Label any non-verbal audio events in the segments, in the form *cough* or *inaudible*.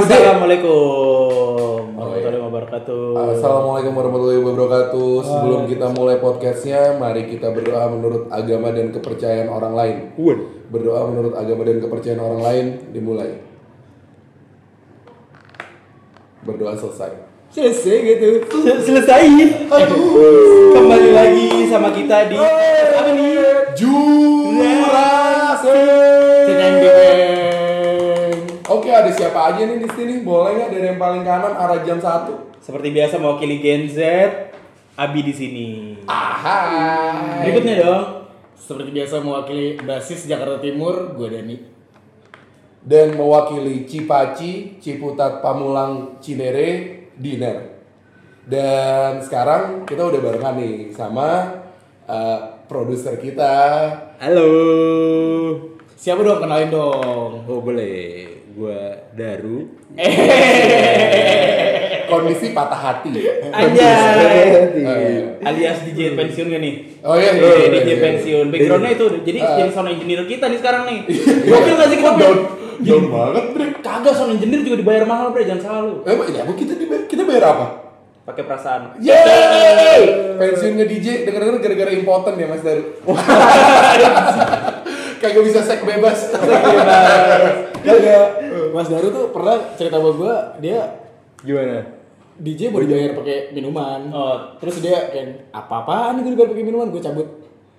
Assalamualaikum warahmatullahi wabarakatuh. Assalamualaikum warahmatullahi wabarakatuh. Sebelum kita mulai podcastnya, mari kita berdoa menurut agama dan kepercayaan orang lain. Berdoa menurut agama dan kepercayaan orang lain dimulai. Berdoa selesai. Selesai gitu. Se- *laughs* Selesai. Kembali lagi sama kita di apa nih? Jurassic. Siapa aja nih di sini? Boleh nggak dari yang paling kanan arah jam 1? Seperti biasa mewakili Gen Z, Abi di sini. Ahai. Berikutnya dong. Seperti biasa mewakili basis Jakarta Timur, gue Dani. Dan mewakili Cipaci, Ciputat, Pamulang, Cinere, Diner. Dan sekarang kita udah barengan nih sama uh, produser kita. Halo. Siapa dong kenalin dong? Oh boleh. Gua Daru. Kondisi patah hati. Anjay. Eh, Alias DJ pensiun gak nih? Oh iya, Oh, iya, iya, DJ iya. pensiun. Backgroundnya itu jadi Ah. jadi sound engineer kita nih sekarang nih. Gokil gak sih kita? Down, down banget, Bre. Kagak sound engineer juga dibayar mahal, Bre, jangan salah lu. Eh, ya, Bu, kita dibayar, kita bayar apa? Pakai perasaan. Yeay! Pensiunnya DJ denger-denger gara-gara impoten ya Mas Daru. *laughs* Kagak bisa sek bebas. Kagak. Mas Daru tuh pernah cerita sama gue, dia Gimana? DJ mau dibayar pakai minuman. Oh. Terus dia kayak apa-apaan nih gue dibayar pakai minuman, gue cabut.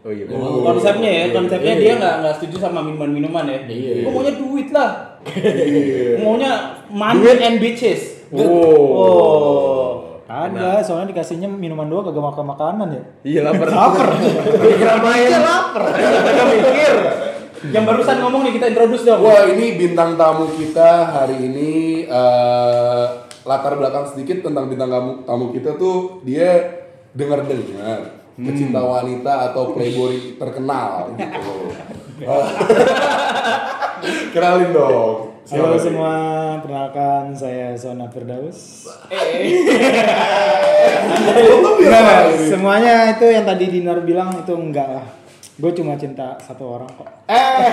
Oh iya. Oh, konsepnya ya, iya, konsepnya iya. dia nggak nggak setuju sama minuman-minuman ya. Iya. Gua maunya duit lah. Iya. maunya money and bitches. Oh. Ada, soalnya dikasihnya minuman doang kagak makan makanan ya. Iya lapar. Lapar. Pikiran main. lapar. Kita mikir. Yang barusan ngomong nih kita introduce dong. Wah ini bintang tamu kita hari ini eh, latar belakang sedikit tentang bintang tamu, tamu kita tuh dia dengar dengar pecinta wanita atau playboy terkenal *laughs* gitu. Kenalin dong. Halo Siapa? semua, perkenalkan saya Zona Firdaus. *laughs* Ini? semuanya itu yang tadi Dinar bilang itu enggak lah. Gue cuma cinta satu orang kok. Eh,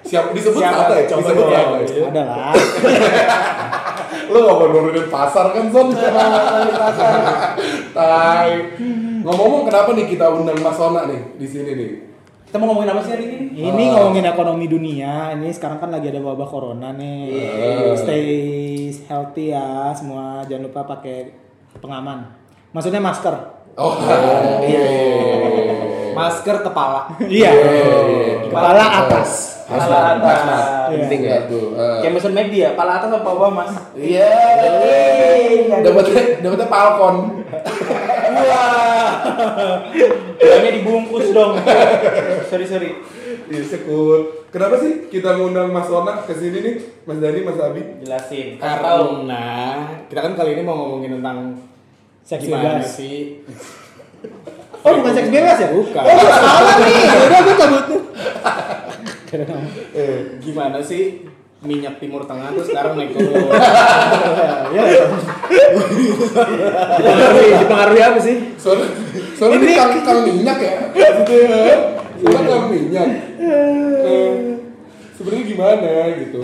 siap disebut Siapa? apa ya? Coba disebut ya? Ada lah. Lo gak mau nurunin pasar kan Son? *laughs* Tai. Ngomong-ngomong kenapa nih kita undang Mas Sona nih di sini nih? Kita mau ngomongin apa sih hari ini? Ini ngomongin ekonomi dunia. Ini sekarang kan lagi ada wabah corona nih. Stay healthy ya semua. Jangan lupa pakai pengaman. Maksudnya masker. Oh, iya. Masker kepala. Iya. Kepala atas. Pala atas. Penting ya tuh. eh. Kayak mesin McD ya, pala atas apa bawah mas? Iya. Dapatnya dapatnya Falcon. Wah. Bilangnya dibungkus dong. sorry sorry. Disekut. Kenapa sih kita ngundang Mas Sona ke sini nih? Mas Dani, Mas Abi? Jelasin. Karena kita kan kali ini mau ngomongin tentang Seks gimana sih Oh bukan seks bebas ya? Bukan. Oh salah nih. *laughs* Udah gue cabut tuh. Eh, gimana sih minyak timur tengah tuh sekarang naik turun *laughs* Ya. Dipengaruhi, dipengaruhi apa sih? soalnya soalnya ini kang, kang minyak ya. Soalnya kang minyak. Sebenarnya gimana gitu.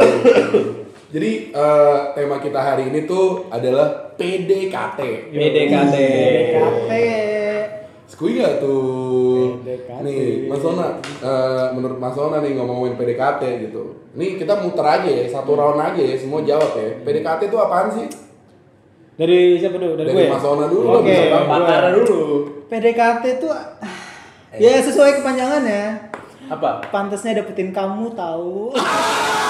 Jadi eh, tema kita hari ini tuh adalah PDKT. PDKT. PDKT. Skui gak tuh? PDKT. Nih, Mas Sona, eh, menurut Mas Sona nih ngomongin PDKT gitu. Nih kita muter aja ya, satu round aja ya, semua jawab ya. PDKT itu apaan sih? Dari siapa dulu? Dari, Dari gue. ya? Mas Sona dulu, Oke. Pakar dulu. PDKT tuh ya sesuai kepanjangannya. Apa? Pantasnya dapetin kamu tahu. *laughs*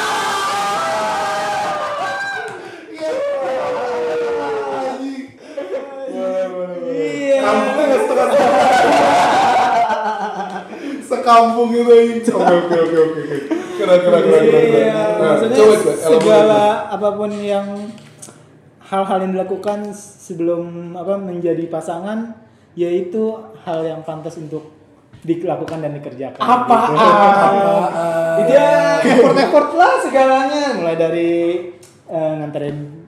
Sekampung itu ini. Oke oke oke oke. Keren keren keren keren. keren. Iya, Nah, maksudnya coba coba. segala apa pun yang hal-hal yang dilakukan sebelum apa menjadi pasangan yaitu hal yang pantas untuk dilakukan dan dikerjakan. Apa? gitu. Apa? Itu ya effort-effort lah segalanya mulai dari eh, nganterin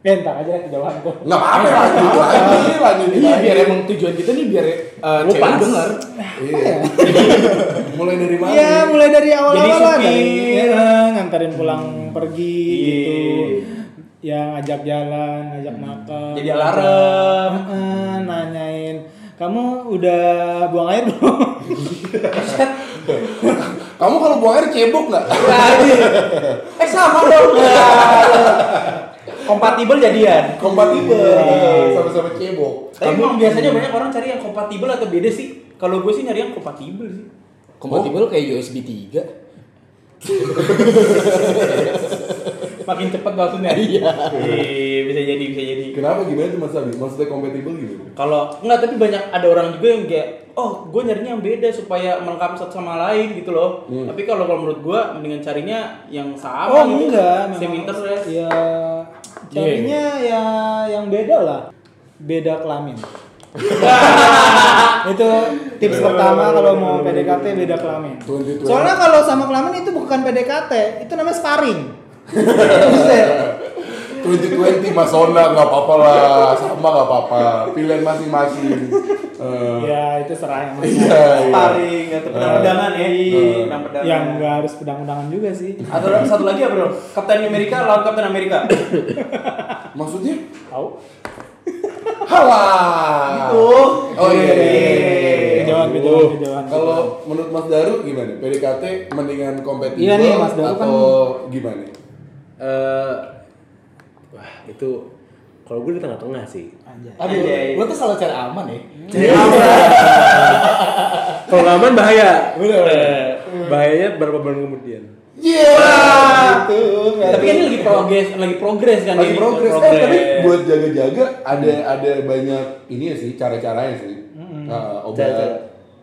Eh, ntar aja kejauhan kok. Nggak apa-apa lanjut lagi lanjut iya lagi. biar emang tujuan kita nih biar uh, cewek denger Iya. *laughs* Mulai dari mana? Iya, mulai dari awal-awal Jadi lah supir. eh, nganterin pulang pergi Iya. gitu. ya ngajak jalan, ngajak makan. Jadi alarm. Heeh, nanyain, kamu udah buang air belum? *laughs* Kamu kalau buang air cebok nggak? *laughs* eh sama dong. Kompatibel jadian. Kompatibel. Iya. Sama-sama cebok. Tapi emang biasanya banyak orang cari yang kompatibel atau beda sih? Kalau gue sih nyari yang kompatibel sih. Kompatibel kayak USB 3. *laughs* Makin cepat maksudnya. Iya. Iya, bisa jadi, bisa jadi. Kenapa gimana tuh Mas Abi? Maksudnya kompatibel gimana? Kalau enggak tapi banyak ada orang juga yang kayak oh gue nyarinya yang beda supaya melengkapi satu sama lain gitu loh. Tapi kalau kalau menurut gue mendingan carinya yang sama Oh gitu. enggak, Same interest. ya carinya ya yang beda lah, beda kelamin. *laughs* itu tips pertama kalau mau PDKT beda kelamin. 2020. Soalnya kalau sama kelamin itu bukan PDKT, itu namanya sparring. *laughs* Buset. 2020 Mas Ona nggak apa-apa lah, sama nggak apa-apa. Pilihan masing-masing. Eh, ya itu serah yang Iya, iya. Sparring atau pedang-pedangan ya. Pedang pedangan. yang nggak harus pedang-pedangan juga sih. Atau satu lagi apa bro? Kapten Amerika lawan Kapten Amerika. Maksudnya? Tahu? Halah. Gitu. Oh iya. iya, iya. Kejauhan, kejauhan, kejauhan. Kalau menurut Mas Daru gimana? PDKT mendingan kompatibel Iya nih, Mas Daru atau gimana? Eh, wah itu kalau gue di tengah-tengah sih. Anjay. Aduh, Anjay. lo tuh selalu cari aman ya. Kalau nggak aman bahaya. Bener. Bahayanya berapa bulan kemudian. Iya. Itu. Tapi kan ini lagi progres, lagi progres kan Lagi ini. progres. Eh, tapi buat jaga-jaga ada ada banyak ini ya sih cara-caranya sih. Nah, obat. Cara-cara.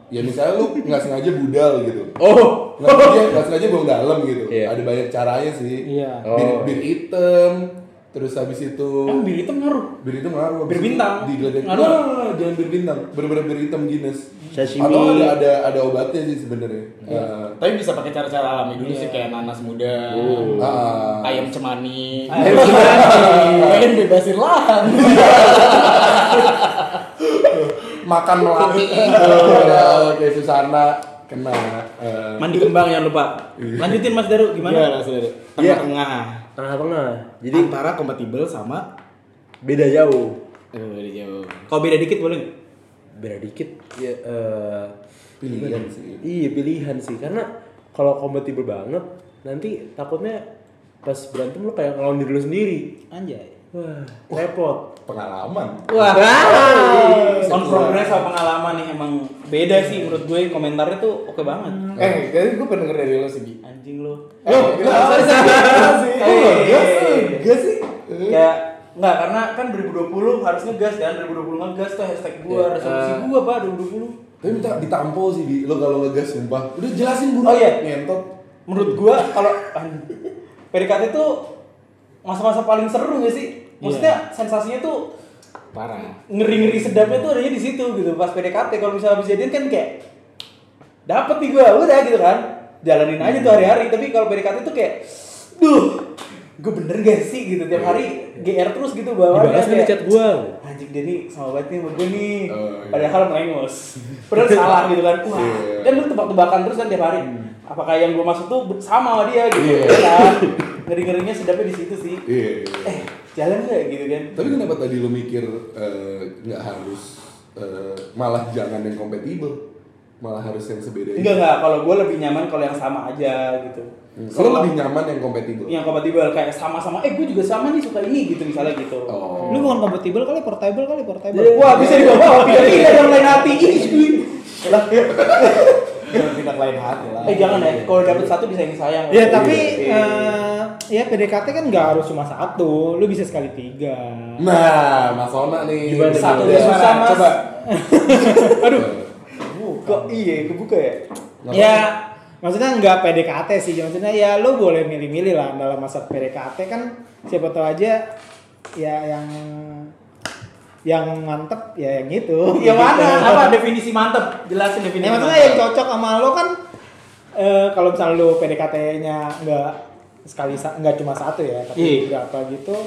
Ya misalnya lu nggak sengaja budal gitu. Oh, Nggak sengaja, nggak sengaja buang dalam gitu. Iya. Ada banyak caranya sih. Iya. Bir, Oh. bir hitam, terus habis itu Emang bir hitam ngaruh. bir hitam ngaruh. Bir bintang. Digledek. Ngaruh. Nah, jangan bir bintang. Bener-bener bir hitam Guinness. Sashimi. Atau ada ada ada obatnya sih sebenarnya. Eh, Tapi bisa pakai cara-cara alami dulu sih kayak nanas muda, ah. ayam cemani, Ayam *laughs* cemani. pengen bebasin lahan. *laughs* makan melati *laughs* ya, kayak Susana kena eh, Mandi kembang jangan lupa. Lanjutin Mas Daru gimana? Gimana saudara? Tengah-tengah. Tengah-tengah. Jadi antara kompatibel sama Beda jauh. eh dari jauh. Kalau beda dikit boleh nggak? Beda dikit ya eh, pilihan gimana? sih Iya pilihan sih karena kalau kompatibel banget nanti takutnya pas berantem lu kayak ngelawan diri lu sendiri. Anjay. Wah, repot. Pengalaman. Wah, on progress sama pengalaman nih emang beda sih menurut gue komentarnya tuh oke banget. Eh, jadi gue pernah denger dari lo sih, Bi. Anjing lu. Eh, sorry, sorry. Eh, Gas sih. Kayak enggak karena kan 2020 harus ngegas kan 2020 ngegas tuh hashtag gua resolusi gua pak 2020 tapi minta ditampo sih di lo kalau ngegas sumpah. Udah jelasin buru Oh, iya. ngentot. Menurut gua kalau PDKT itu masa-masa paling seru gak sih maksudnya sensasinya tuh Parah. ngeri-ngeri sedapnya tuh adanya di situ gitu pas PDKT kalau misalnya habis jadian kan kayak dapet nih gua udah gitu kan. Jalanin aja tuh hari-hari. Tapi kalau PDKT tuh kayak duh gue bener gak sih? Gitu. Tiap hari GR terus gitu bawaannya Dibalas nih di chat gua. anjing dia nih sama banget nih sama gue nih. Oh, iya. padahal merengos padahal salah gitu kan. Wah. Iya. dan lu tebak-tebakan terus kan tiap hari. Apakah yang gue maksud tuh sama sama dia gitu. Iya. kan ngeri-ngerinya sedapnya di situ sih. Iya. Eh jalan gak gitu kan? Tapi kenapa tadi lo mikir eh, nggak harus eh, malah jangan yang kompatibel? Malah harus yang sebeda enggak enggak kalau gue lebih nyaman kalau yang sama aja gitu. Hmm. Kalau lebih nyaman yang kompatibel? Yang kompatibel kayak sama-sama eh gue juga sama nih suka ini gitu misalnya gitu. Oh. Lu bukan kompatibel kali, portable kali, portable. wah bisa dibawa pindah-pindah yang lain hati. Ih, *laughs* lah Tindak lain hati lah. eh jangan ya kalau dapet satu bisa yang sayang. Ya tapi Iya. eh, ya PDKT kan nggak harus cuma satu, lu bisa sekali tiga. nah Mas Ona nih. Gimana, satu udah susah mas? Coba. *laughs* aduh. Kok iya kebuka ya? Ya maksudnya nggak PDKT sih, maksudnya ya lu boleh milih-milih lah dalam masa PDKT kan siapa tahu aja ya yang yang mantep ya yang itu. *laughs* yang mana apa definisi mantep jelasin definisi Ya maksudnya mantep. yang cocok sama lo kan eh, kalau misalnya lo PDKT-nya nggak sekali nggak cuma satu ya, tapi Iya. berapa gitu.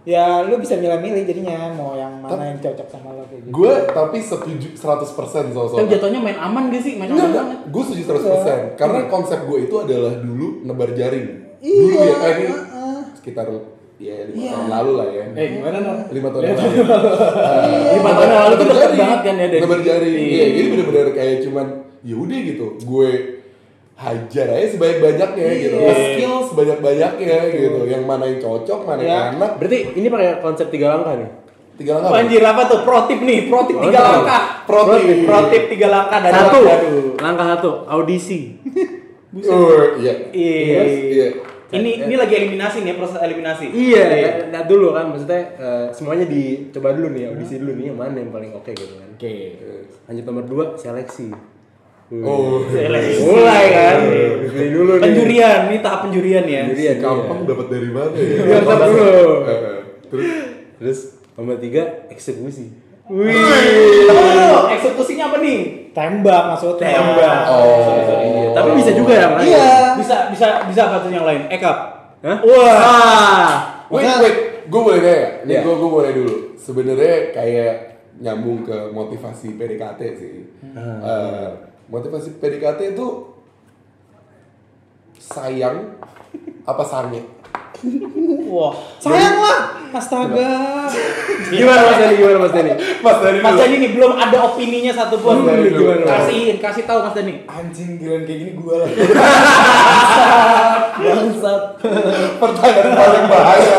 Ya lu bisa milih-milih jadinya mau yang mana yang cocok sama lo kayak gitu. gue tapi setuju 100% soal soal Kan jatuhnya main aman gak sih? Main aman. Gue setuju 100% Karena konsep gue itu adalah dulu nebar jaring Iya, Dulu ya, eh, heeh. sekitar ya lima tahun lalu lah ya. Eh gimana Nor? lima tahun lalu. Lima tahun lalu tuh deket banget kan ya dari- Lebar jari. Iya. Iya, jadi bener-bener kayak cuman ya udah gitu. Gue hajar aja sebanyak-banyaknya gitu. Iya. Skill sebanyak-banyaknya gitu. Yang mana yang cocok, mana yang Iya. enak. Berarti ini pakai konsep tiga langkah nih. Tiga langkah. Anjir apa tuh? Pro tip nih, pro tip tiga langkah. Pro tip. Pro tip tiga langkah dari Satu, langkah satu, audisi. Oh, *laughs* iya. Iya. Iya. Ini ini lagi eliminasi nih, proses eliminasi. Iya, lihat dulu kan, maksudnya eh, semuanya dicoba dulu nih, audisi dulu nih yang mana yang paling oke gitu kan. Oke. Lanjut nomor dua, seleksi. Wih. Oh, Seleksi. mulai kan, pilih dulu nih. Penjurian, ini tahap penjurian ya. Penjurian, gampang iya. dapat dari mana ya? Iya, ntar dulu. Eh, Terus Terus nomor tiga, eksekusi. Oh, eksekusinya apa nih? Tembak maksudnya. Tembak. Oh. Iya, tapi bisa juga yang lain. Iya. Bisa bisa bisa apa tuh yang lain? Ekap. Hah? Wah. Wait, Maksudnya- wait, gue boleh nanya? Nih, Iya. gue gue boleh dulu. Sebenarnya kayak nyambung ke motivasi PDKT sih. Eh, motivasi PDKT itu sayang apa sange? Wah. Sayang lah. Astaga. Gimana Mas Dani? Gimana Mas Dani? Mas dari Mas Dani nih belum ada opininya satupun. Mas Dani dulu. Kasihin, kasih tahu Mas Dani. Anjing giliran kayak gini gua lah. Bangsat. pertanyaan paling bahaya.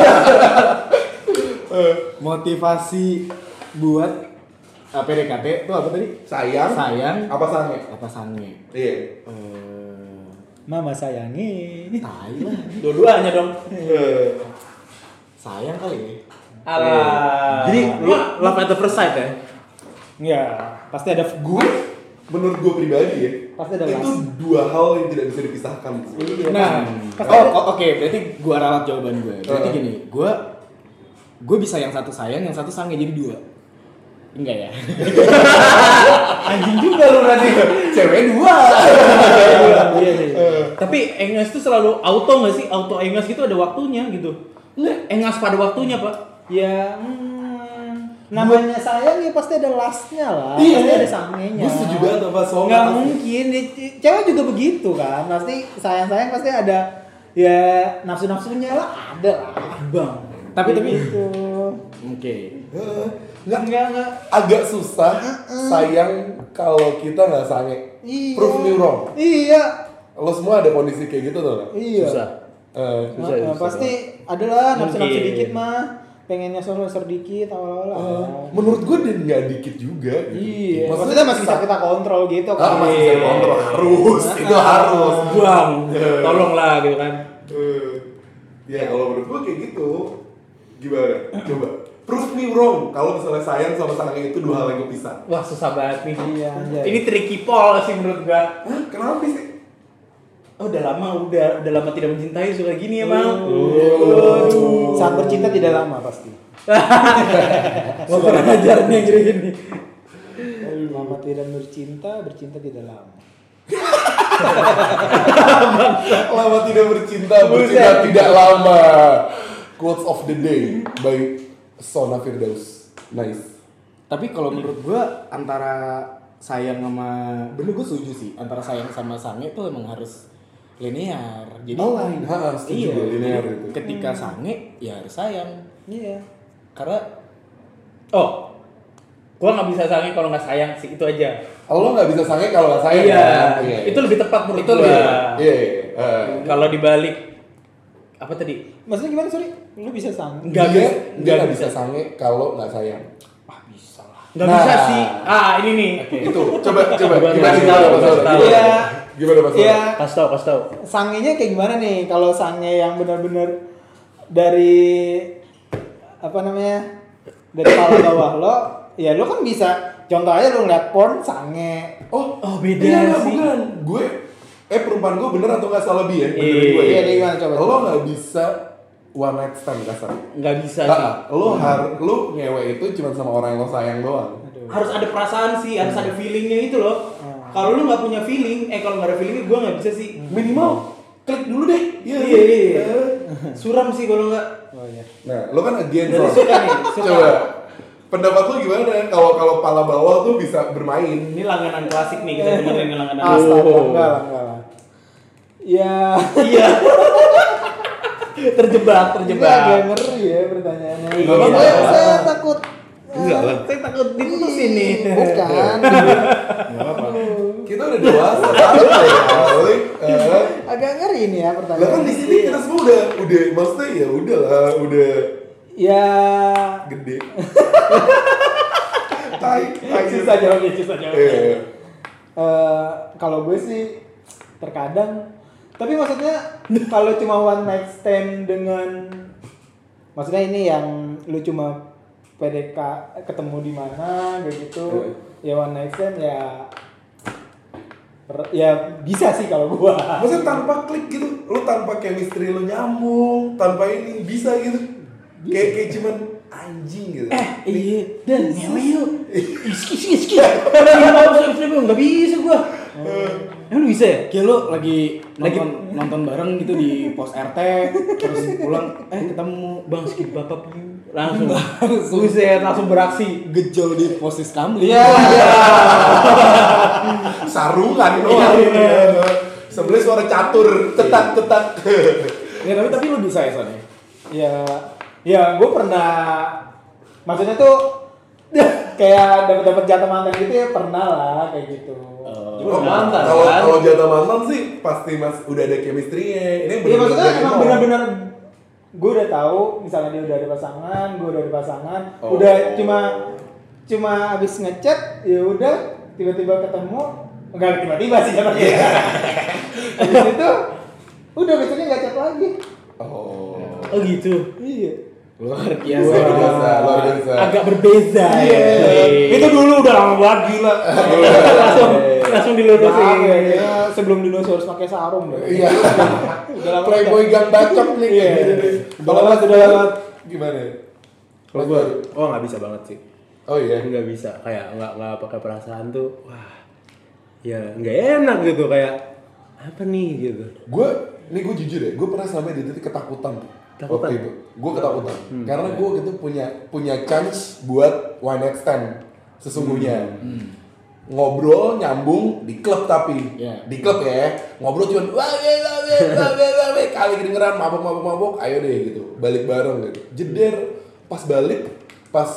Motivasi buat uh, PDKT itu apa tadi? Sayang, Sayang apa sange? apa sange? Iya. Eh, Mama sayangi. tai lah. Dua-duanya dong. Sayang kali ya. Alah. Jadi lu love at the first sight ya? Iya, pasti ada gue menurut gue pribadi ya Pasti ada itu dua hal yang tidak bisa dipisahkan Iya. Nah, Pasti oh, oh, oke, berarti gua ralat jawaban gue. Berarti Uh. gini, gua gue bisa yang satu sayang, yang satu sange jadi dua. Enggak ya? *laughs* Anjing juga lu berarti. cewek dua *laughs* Iya sih. Tapi engas tuh selalu auto nggak sih? Auto engas gitu ada waktunya gitu. Enggak, engas pada waktunya, Pak. Ya, hmm, namanya sayang ya pasti ada lastnya lah. Iya. Pasti ada sangenya. gue setuju banget sama Soma Nggak mungkin, ya, cewek juga begitu kan. Pasti sayang-sayang pasti ada ya nafsu-nafsunya lah ada lah. Bang. Tapi tapi Gitu. Oke. Eh, nggak Enggak, enggak. agak susah sayang kalau kita nggak sange Iya. prove me wrong Iya. lo semua ada kondisi kayak gitu tuh nggak? Iya. Susah. Eh, Susah Nah, susah pasti adalah nafsu-nafsu Mungkin. dikit mah. Pengennya sosok dikit awal-awal. ada. menurut gue dan nggak dikit juga gitu. Iya. Maksudnya masih bisa kita kontrol gitu ah, kan. masih bisa kontrol harus itu harus Bang, tolonglah gitu kan. Eh, ya kalau menurut gue kayak gitu gimana coba prove me wrong kalau misalnya sayang sama sange itu dua hal yang kepisah Wah, susah banget nih. Iya, anjay. Ini tricky poll sih menurut gua. Hah, kenapa sih Oh, udah lama udah udah lama tidak mencintai suka gini ya, Bang. Waduh. Saat bercinta tidak lama pasti. *laughs* Mau kurang ajar nih gini-gini. Lama tidak bercinta, bercinta tidak lama. lama tidak bercinta bercinta tidak lama quotes of the day by Sona Firdaus nice Tapi kalau menurut gua antara sayang sama bener gue setuju sih antara sayang sama sange itu emang harus linear. Jadi Oh, lain. Ha, setuju iya, gue, linear jadi itu. Ketika sange ya harus sayang. Iya. Karena Oh. Gua nggak bisa sayang kalau nggak sayang sih, itu aja. lo nggak bisa sange kalau nggak sayang Iya, kan? itu lebih tepat menurut itu gua. lebih iya iya Eh, Kalau dibalik apa tadi? Maksudnya gimana sorry? Lu bisa sang? Nggak dia, bisa, dia nggak nggak bisa bisa. sange kalau nggak sayang Nggak Nah. bisa sih. Ah, ini nih. itu coba coba Gimana? gimana tahu, tahu. Iya. gimana mas? Iya. Kasih tau, kasih tau. Sangenya kayak gimana nih? Kalau sange yang benar-benar dari apa namanya? Dari kepala bawah lo, ya lo kan bisa contoh aja lo ngeliat porn sange. oh Oh, beda iya, sih. bukan gue eh perumpamaan gue bener atau nggak salah bi ya bener Iya, gue ya iya, gimana, coba, lo coba. nggak bisa one night stand kasar Nggak bisa sih. Nggak, lo har lo ngewe itu cuma sama orang yang lo sayang doang Harus ada perasaan sih, harus ada feelingnya itu loh. Kalau lu nggak punya feeling, eh kalau nggak ada feelingnya gue nggak bisa sih. minimal klik dulu deh Iya, iya, iya. Suram sih kalau nggak. Oh iya. nah lo kan again Son. suka nih, suka. coba pendapat lo gimana kalau kalau pala bawah tuh bisa bermain Ini langganan klasik nih, kita *laughs* dengerin langganan. Astaga, Oh. enggak lah, enggak lah. Ya, Iya. *laughs* terjebak, Ini terjebak. agak ngeri ya pertanyaannya. Iya. Kalau gue saya takut Enggak lah, saya takut diputusin nih. Bukan. *laughs* Kita udah dewasa. Ya. Eh, agak ngeri ini ya Lah pertanyaan. kan di sini kita semua udah udah maksudnya ya udah lah, udah Ya gede. *laughs* tai, tai. susah jawabnya, susah jawabnya. Eh, Eh, kalau gue sih terkadang tapi maksudnya kalau cuma one night stand dengan maksudnya ini yang lu cuma PDK ketemu di mana kayak gitu ya one night stand ya ya bisa sih kalau gua Maksudnya tanpa klik gitu, lu tanpa chemistry lu nyambung, tanpa ini bisa gitu. Kayak kayak cuman anjing gitu. Eh, iya, dan ngewe yuk. Iski, iski, iski. Nggak bisa gua. Emang lu bisa ya? Kayak lo lagi nonton nonton bareng gitu di pos RT terus pulang eh ketemu Bang, skip bapak langsung. Buset, langsung beraksi. gejol di posis kamling. Iya. *laughs* Sarungan doang. Iya. Sebenarnya suara catur, cetak cetak. *laughs* Ya, tapi tapi lo bisa ya Son ya? ya ya gue pernah maksudnya tuh *laughs* kayak dapat dapat jatah mantan gitu ya pernah lah kayak gitu Cuma mantan, Kalau kan? kalau jatah mantan sih pasti mas udah ada chemistry-nya. Ini Iya maksudnya emang benar-benar gue udah tahu misalnya dia udah ada pasangan, gue udah ada pasangan, Oh. udah cuma cuma abis ngechat ya udah tiba-tiba ketemu enggak tiba-tiba sih sebenarnya. *laughs* Habis itu udah besoknya nggak chat lagi. Oh. Oh gitu. Iya. Luar Luar biasa. biasa, luar biasa. Agak berbeza Iya. ya. Itu dulu udah lama banget gila. langsung langsung dilurusin. Nah, ya, sebelum dinosaurus pakai sarung deh. Iya. Udah lama Playboy gang bacok nih. Iya. Kalau Udah lama, mas udah lama. gimana? Kalau gua, oh nggak bisa banget sih. Oh iya. nggak bisa kayak nggak nggak pakai perasaan tuh wah ya nggak enak gitu kayak apa nih gitu Gue, nih gue jujur ya, gue pernah sampai di titik ketakutan. Ketakutan? Waktu itu, gue ketakutan. Karena gue gitu punya punya chance buat one night stand sesungguhnya ngobrol nyambung di klub tapi yeah. di klub ya ngobrol cuma wae wae wae wae kali kedengeran mabok mabok mabok ayo deh gitu balik bareng gitu jeder pas balik pas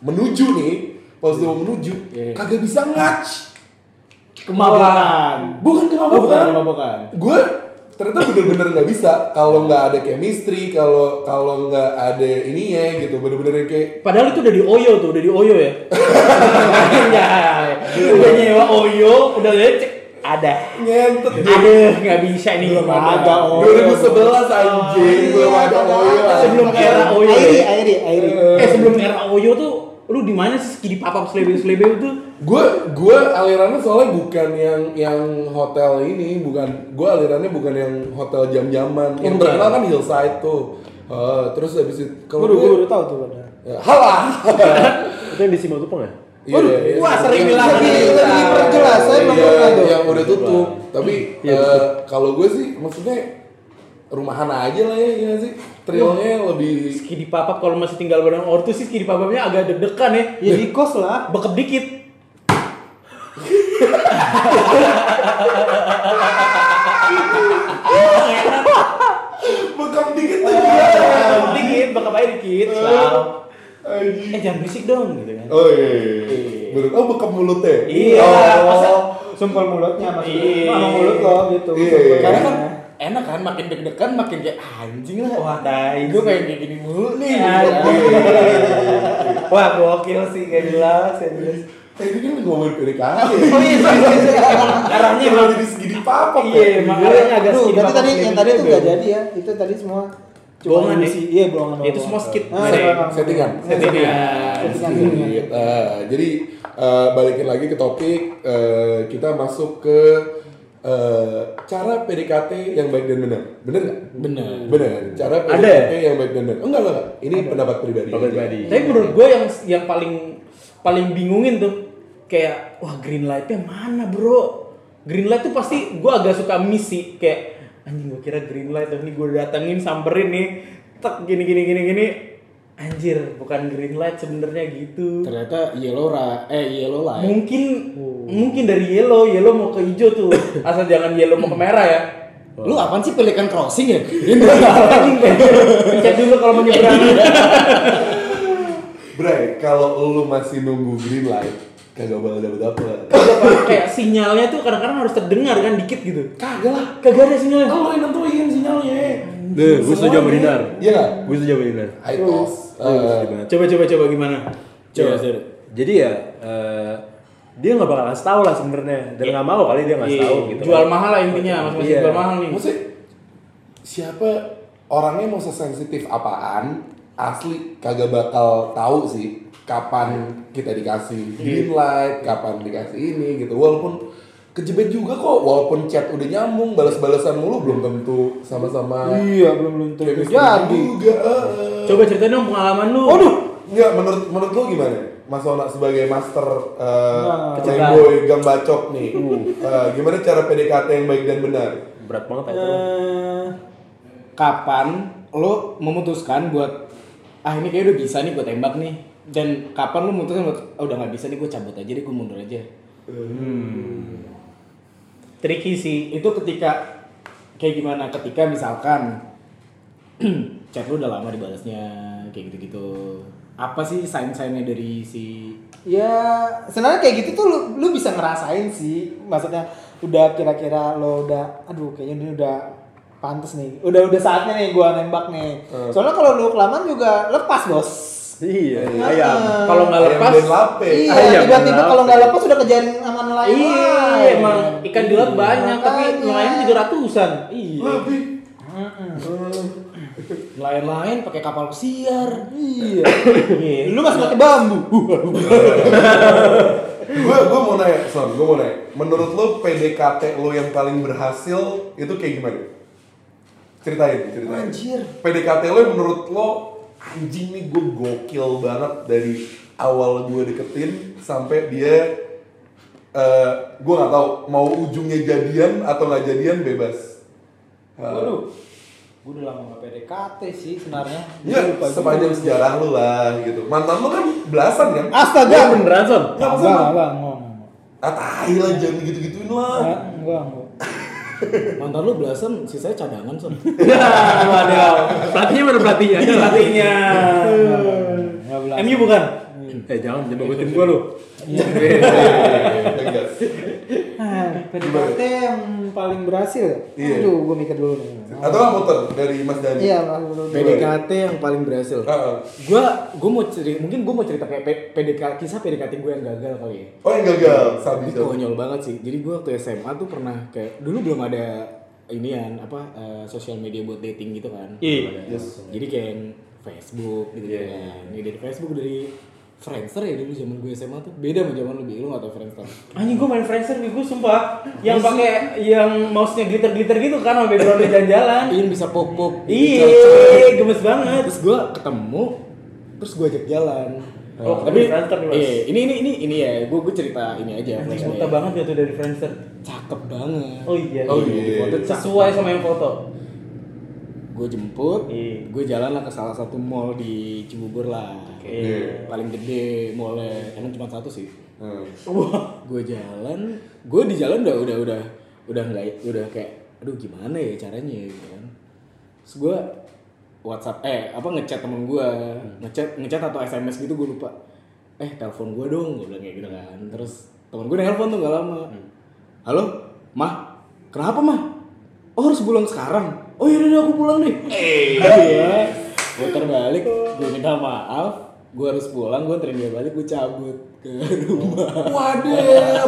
menuju nih pas yeah. menuju yeah. kagak bisa ngatch kemabukan bukan kemabukan oh, bukan kemabukan gue ternyata bener-bener nggak bisa. Kalau nggak ada chemistry kalau kalau nggak ada ininya gitu bener-bener kayak padahal itu udah di Oyo tuh udah di Oyo ya? Akhirnya, *laughs* udah nyewa Oyo udah cek ada. Ngentet ada nggak bisa nih. Belum ada, oh. 2011 anjing. Belum ada Oyo. Sebelum era Oyo. Airi, ya. Airi, Airi. eh sebelum era Oyo tuh lu di mana sih skidi papap selebe selebe itu gue gue alirannya soalnya bukan yang yang hotel ini bukan gue alirannya bukan yang hotel jam-jaman yang Bukan. terkenal kan hillside tuh Eh, terus habis itu kalau gue udah tahu tuh pada. ya, halah *laughs* itu yang di Simatupang ya Iya, iya. wah, sering Yang- bilang yang- gitu. yang- Lagi perjelas, saya Iya, tuh. yang udah tutup. Tapi Iya, eh, kalau gue sih maksudnya rumahan aja lah ya, ya sih. Trilnya lebih skidi papap kalau masih tinggal bareng ortu sih skidi papapnya agak deg-degan ya Ya di kos lah. bekep dikit bekam dikit tuh. Bekep dikit bekep aja dikit selalu eh jangan berisik dong gitu kan Oh iya. iya, iya. Bener. Oh bekam mulutnya. Iya, Oh. masa Sumpel mulutnya masuk Iya. mulut lo gitu. Iya, Sumpel. iya. Karena kan enak kan makin deg-degan makin kayak anjing lah. Wah, tai Gue kayak kayak gini mulu nih. Anjing. Wah, gokil sih, gak jelas, gak jelas. Eh, ini kan ngomongin PDKT. Oh iya, arahnya emang jadi segini papap Iya, ya? arahnya agak berarti papap tadi yang tadi tuh selebe. nggak jadi ya. Itu tadi semua Bohongan ya? sih. Iya, bohongan. Itu semua skit. Ah, Setting. settingan. Settingan. Eh, jadi eh, balikin lagi ke topik eh, kita masuk ke eh, cara PDKT yang baik dan benar. Benar nggak? Bener. Benar. Cara Ada PDKT yang baik dan benar. Enggak enggak. enggak. Ini pendapat pribadi. Pendapat pribadi. Tapi menurut gue yang yang paling paling bingungin tuh kayak wah green lightnya mana bro? Green light tuh pasti gue agak suka misi kayak anjing gue kira green light tapi gue datengin samperin nih tek gini gini gini gini anjir bukan green light sebenarnya gitu. Ternyata yellow ra eh yellow light. Mungkin mungkin dari yellow yellow mau ke hijau tuh asal jangan yellow mau ke merah ya. Lu apaan sih pelikan crossing ya? *laughs* Cek dulu kalau mau nyebrang. Bray, kalau lu masih nunggu green light, kagak bakal dapet dapet. kayak sinyalnya tuh kadang-kadang harus terdengar kan dikit gitu. Kagak lah. Kagak ada sinyalnya. Lu yang nentuin sinyalnya. Deh, gue setuju sama Dinar. Iya? Gue setuju sama Dinar. High toss. Eh, Coba coba coba gimana? Coba. Sir. Jadi ya eh, dia nggak bakal ngasih tahu lah sebenarnya dan nggak mau kali dia ngasih Iya, tahu gitu. Jual mahal lah intinya, masing-masing Iya. jual mahal nih. Maksudnya siapa orangnya mau sesensitif apaan asli kagak bakal tahu sih kapan kita dikasih green light, kapan dikasih ini gitu. Walaupun kejebet juga kok, walaupun chat udah nyambung, balas-balasan mulu belum tentu sama-sama Iya, belum tentu jadi. juga. eh. Coba ceritain dong pengalaman lu. Waduh, Enggak, menurut menurut lu gimana? Mas Ona sebagai master uh, Nah, playboy gang bacok nih. Eh, gimana cara PDKT yang baik dan benar? Berat banget ya. Eh, kapan lo memutuskan buat ah ini kayak udah bisa nih gue tembak nih dan kapan lo memutuskan buat oh, udah nggak bisa nih gue cabut aja deh gue mundur aja Tricky sih. itu ketika kayak gimana ketika misalkan *clears throat* chat lu udah lama dibalasnya kayak gitu-gitu apa sih sign-signnya dari si Ya, sebenarnya kayak gitu tuh lu, lu bisa ngerasain sih. Maksudnya udah kira-kira lo udah aduh kayaknya ini udah pantas nih. Udah udah saatnya nih gua nembak nih. Soalnya kalau lu kelamaan juga lepas, Bos. Iya, Nah, ayam. Kalau nggak lepas. Iya, Ayam tiba-tiba kalau nggak lepas udah kejar sama nelayan. iya, emang ikan di laut banyak, tapi nelayan juga ratusan. iya Lebih. lain-lain pakai kapal pesiar Iya. Lu masih pakai bambu. *laughs* gue gue mau nanya, Son, gue mau nanya. Menurut lo PDKT lo yang paling berhasil itu kayak gimana? Ceritain, ceritain. Anjir. PDKT lo menurut lo anjing nih gue gokil banget dari awal gue deketin sampai dia eh gue nggak tahu mau ujungnya jadian atau nggak jadian bebas. Eh, Waduh. Gue udah lama gak PDKT sih sebenarnya. Ya, Gua lupa juga. sepanjang sejarah lu lah gitu. Mantan lu kan belasan kan? Astaga. Iya beneran Son. Enggak, enggak, enggak. Ah, tai lah, jangan gitu-gituin lah. Enggak, enggak, enggak. Mantan lu belasan sisanya cadangan son *laughs* Waduh. Pelatihnya mana pelatihnya? Ini pelatihnya. MU bukan? Eh jangan jangan bagusin gua lu. Ah, PDKT yang paling berhasil ya? Iya. Aduh, gue mikir dulu nih. Atau nggak muter dari Mas Dani? Iya. PDKT yang paling berhasil Heeh. gua gua mau cerita mungkin gua mau cerita kayak PDKT kisah PDKT gue yang gagal kali ya Oh yang gagal, sabi Ini konyol banget sih. Jadi gue waktu SMA tuh pernah kayak dulu belum ada inian apa eh, sosial media buat dating gitu kan. Iya. Yes. Jadi kayak Facebook gitu kan. Ini dari Facebook dari Friendster ya dulu zaman gue SMA tuh beda sama zaman lu Bi. lu gak tau Friendster. Anjing gue main Friendster gue sumpah yang pakai yang mouse-nya glitter-glitter gitu kan sama backgroundnya jalan-jalan. Iya bisa pop-pop. gitu, Iya, gemes banget. Terus gue ketemu, terus gue ajak jalan. Oh, tapi Friendster nih, iya, ini ini ini ini ya, gue gue cerita ini aja. Anjing buta banget ya tuh dari Friendster. Cakep banget. Oh iya. Oh iya. Cakep. Sesuai sama yang foto. Gue jemput, Iya. gue jalan lah ke salah satu mall di Cibubur lah. Oke. Paling gede mallnya, emang cuma satu sih. Hmm. Wah. Gue jalan, gue di jalan udah udah udah udah nggak udah kayak, aduh gimana ya caranya ya gitu kan. Terus gue WhatsApp eh apa ngechat temen gue, ngechat ngechat atau SMS gitu gue lupa. Eh telepon gue dong, gue bilang kayak gitu kan. Terus temen gue nelpon tuh gak lama. Halo, mah, kenapa mah? Oh harus pulang sekarang. Oh yaudah aku pulang nih. Eh, iya. Gue terbalik, gue minta maaf. Gue harus pulang, gue anterin dia balik, gue cabut ke rumah. Waduh,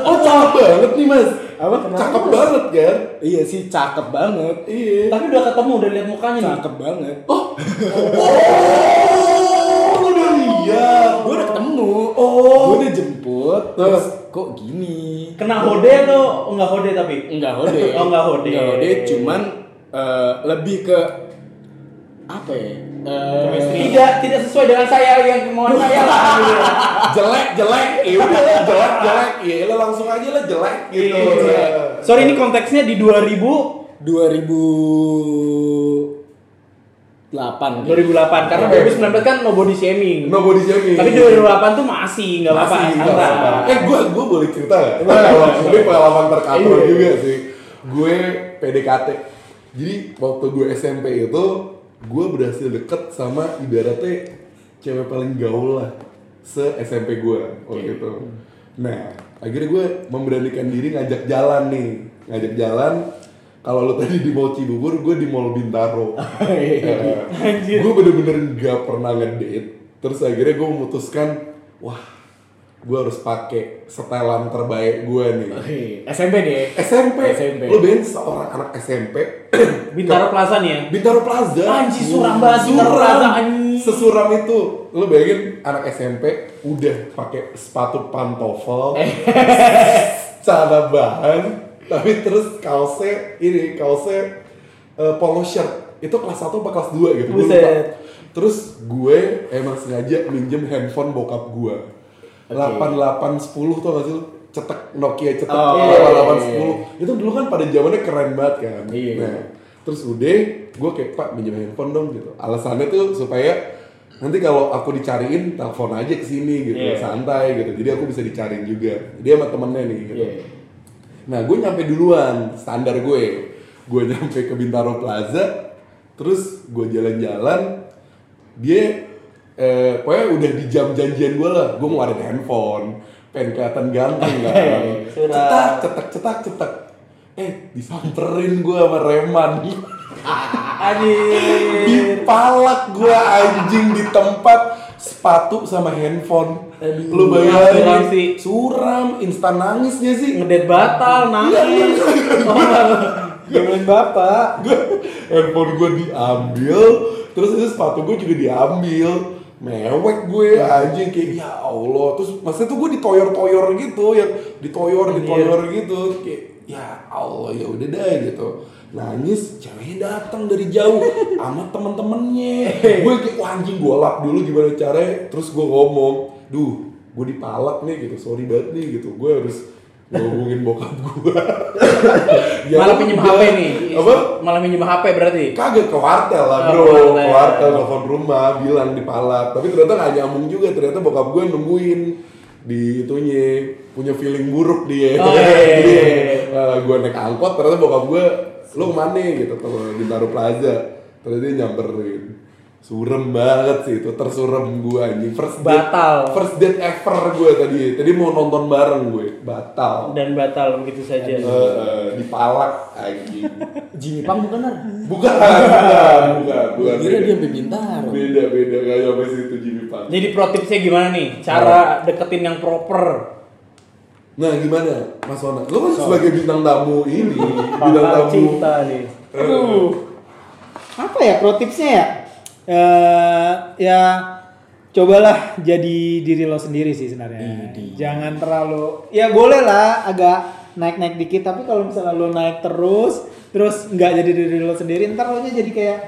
*laughs* oh cakep banget nih mas. Apa? Cakep banget kan? Iya sih, cakep banget. Iya. Tapi udah ketemu, udah lihat mukanya nih. Cakep banget. Oh, *laughs* lu udah lihat. Gue udah ketemu. Oh. Gue udah jemput. Terus kok gini? Kena hode atau enggak hode tapi? Enggak hode. Oh, enggak hode. Enggak hode, cuman eh, lebih ke apa ya? Eh, Tidak, tidak sesuai dengan saya yang kemauan saya lah. *laughs* Jelek, jelek. Ya udah jelek, jelek. Ya lo langsung aja lah jelek gitu. Iya. Sorry ini konteksnya di 2000 2008 2008 karena 2019 kan no body shaming. No body shaming. Tapi 2008 tuh masih nggak apa-apa. Masih, nggak santai. apa-apa. Eh gue gue boleh cerita nggak? Kalau ini pengalaman terkatur Iya. juga sih. Gue PDKT Jadi waktu gue SMP itu gue berhasil deket sama ibaratnya cewek paling gaul lah se SMP gue waktu itu. Nah akhirnya gue memberanikan diri ngajak jalan nih, ngajak jalan. Kalau lo tadi di Mall Cibubur, gue di Mall Bintaro. *laughs* gue bener-bener gak pernah ngedate. Terus akhirnya gue memutuskan, wah, gue harus pakai setelan terbaik gue nih. Oke, SMP deh. SMP, SMP. lo bayangin seorang anak SMP *clears throat* Bintaro Plaza nih ya. Bintaro Plaza. Anjir, suram banget Bintaro Plaza, anjing. Sesuram itu. Lo bayangin anak SMP udah pakai sepatu pantofel, *laughs* celana bahan, tapi terus kaosnya ini kaosnya eh, polo shirt. Itu kelas 1 apa kelas 2 gitu. Gue lupa. Buset. Terus gue emang sengaja minjem handphone bokap gue. 8810 tuh gak sih? lu? Cetek Nokia cetek Oh, iya, iya, 8810 itu dulu kan pada zamannya keren banget kan. Iya. Nah, terus udah gue kayak pak minjem handphone dong gitu. Alasannya tuh supaya nanti kalau aku dicariin telepon aja ke sini gitu, Iya. santai gitu. Jadi aku bisa dicariin juga. Dia sama temennya nih gitu. Iya. Nah, gue nyampe duluan, standar gue. Gue nyampe ke Bintaro Plaza, terus gue jalan-jalan, dia eh, pokoknya udah di jam janjian gue lah, gue mau ada handphone, pengen kelihatan ganteng kan. Cetak, cetak, cetak, cetak. Eh, disamperin gue sama Reman. Anjir. Dipalak gue anjing di tempat sepatu sama handphone. Aduh, Lu bayangin suram sih. Suram, instan nangisnya sih. Ngedet batal, nangis. *laughs* Gimana bapak? gue handphone gue diambil terus itu sepatu gue juga diambil mewek gue anjing kayak ya Allah. Terus maksudnya tuh gue ditoyor-toyor gitu yang ditoyor ditoyor gitu. Kayak ya Allah ya udah deh gitu. Nangis ceweknya datang dari jauh *laughs* sama temen-temennya. Gue kayak wah anjing gue lap dulu gimana caranya. Terus gue ngomong duh gue dipalak nih gitu. Sorry banget nih gitu. Gue harus ngomongin bokap gue *laughs* Malah pinjem HP nih. apa Malah pinjem HP berarti. Kagak ke wartel lah Oh, bro, ke wartel. ke wartel telepon rumah bilang dipalak. Tapi ternyata nggak nyambung juga. Ternyata bokap gue nungguin di itunya punya feeling buruk dia. Oh, iya, iya, iya, iya. *laughs* eh, gue naik angkot ternyata bokap gue lu ke mana gitu ke Bintaro Plaza. Ternyata dia nyamperin. Surem banget sih itu, tersurem gue anjing. First date, Batal. first date ever gue tadi. Tadi mau nonton bareng gue, batal. Dan batal begitu saja. Eh, eh, dipalak anjing. *laughs* Jimmy Pang bukan Nar? Bukan, bukan, bukan, bukan. Kira beda. dia sampai Bintaro. Beda, beda gak sampai situ Jimmy Pang. Jadi pro tipsnya gimana nih? Cara deketin yang proper. Nah, gimana, Mas Wana? Lu kan sebagai bintang tamu ini, *laughs* bintang tamu. cinta nih. Aduh. Apa ya pro tipsnya ya? Eh, ya cobalah jadi diri lo sendiri sih sebenarnya. Jangan terlalu ya boleh lah agak naik-naik dikit tapi kalau misalnya lo naik terus terus nggak jadi diri lo sendiri ntar lo nya jadi kayak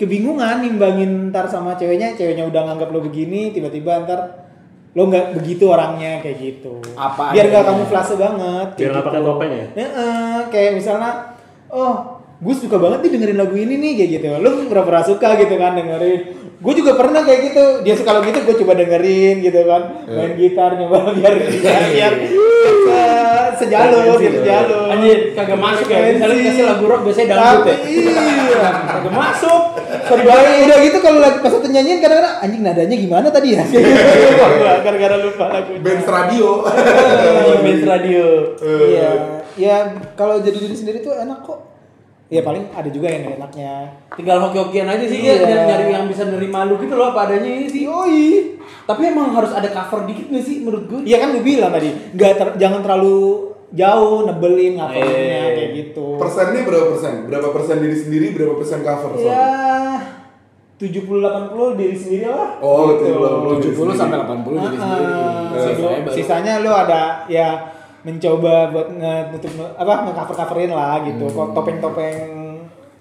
kebingungan nimbangin ntar sama ceweknya ceweknya udah nganggap lo begini tiba-tiba ntar lo nggak begitu orangnya kayak gitu Apa biar nggak kamu flase banget Biar nggak pakai topeng ya? Heeh, kayak misalnya, oh, gue suka banget nih dengerin lagu ini nih kayak gitu. Lu pernah suka gitu kan dengerin. Gue juga pernah kayak gitu. Dia suka lagu itu, gue coba dengerin gitu kan. Main gitar nyoba *laughs* biar biar, biar se- sejalur gitu sejalur. Anjir, kagak masuk ya. Misalnya dikasih lagu rock biasanya dangdut ya. Iya. Kagak masuk. Sorry banget. Udah gitu kalau lagi pas satu nyanyiin kadang-kadang anjing nadanya gimana tadi ya? *laughs* Gara-gara lupa lagunya. Benz radio. Band radio. Iya, ya kalau jadi diri sendiri tuh enak kok. Ya paling ada juga yang enaknya. Tinggal hoki-hokian aja sih Iya. ya, nyari yang bisa nerima lu gitu loh apa adanya ini sih. Yoi. Tapi emang harus ada cover dikit gak sih menurut gue? Iya kan gue bilang tadi, nggak ter- jangan terlalu jauh nebelin ngapainnya Eh. kayak gitu. Persennya berapa persen? Berapa persen diri sendiri, berapa persen cover? Sorry. Ya 70 80 diri sendiri lah. Oh, Gitu. 70, 70 sampai 80 jadi sendiri. Ah, Sisanya sisanya, baru- sisanya lo ada ya mencoba buat nge-nutup apa nge-cover-coverin lah gitu. Kok topeng-topeng.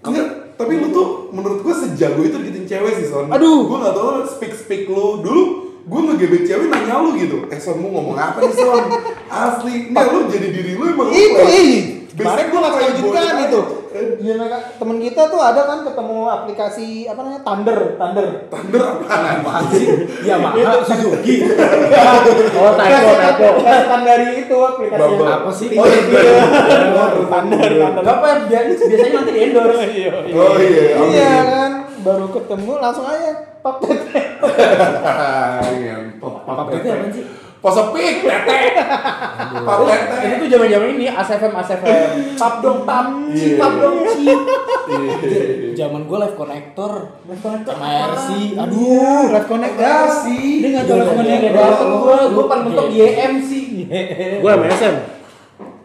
Enggak, tapi lu tuh menurut gua sejago itu deketin cewek sih Son. Aduh. Gua gak tau speak speak lu. Dulu gua ngegebet cewek nanya lu gitu. Eh Son mau ngomong apa nih Son? Asli, enggak lu jadi diri lu emang itu ih! kemarin gue lu nggak playboy lanjutkan mereka- temen kita tuh ada kan ketemu aplikasi apa namanya Thunder, Thunder. Thunder apaan sih? Yamaha, Suzuki. Oh, typo, typo. Bukan dari itu aplikasi Apa sih? Oh, iya. Thunder, Thunder. Gak apa biasanya biasanya nanti di endorse. Oh iya. Iya kan, baru ketemu langsung aja pap tete. Pap tete apaan sih? Posepik, tete. Pap tete. Ini tuh zaman-zaman ini ASFM ASFM. Tap dong tap, Iya. tap dong cip. Zaman gue live connector. Live connector MRC. Aduh. Live connect ya sih. Dia nggak tahu live connector Iya. gua, gua paling mentok YM sih. Gue MSN.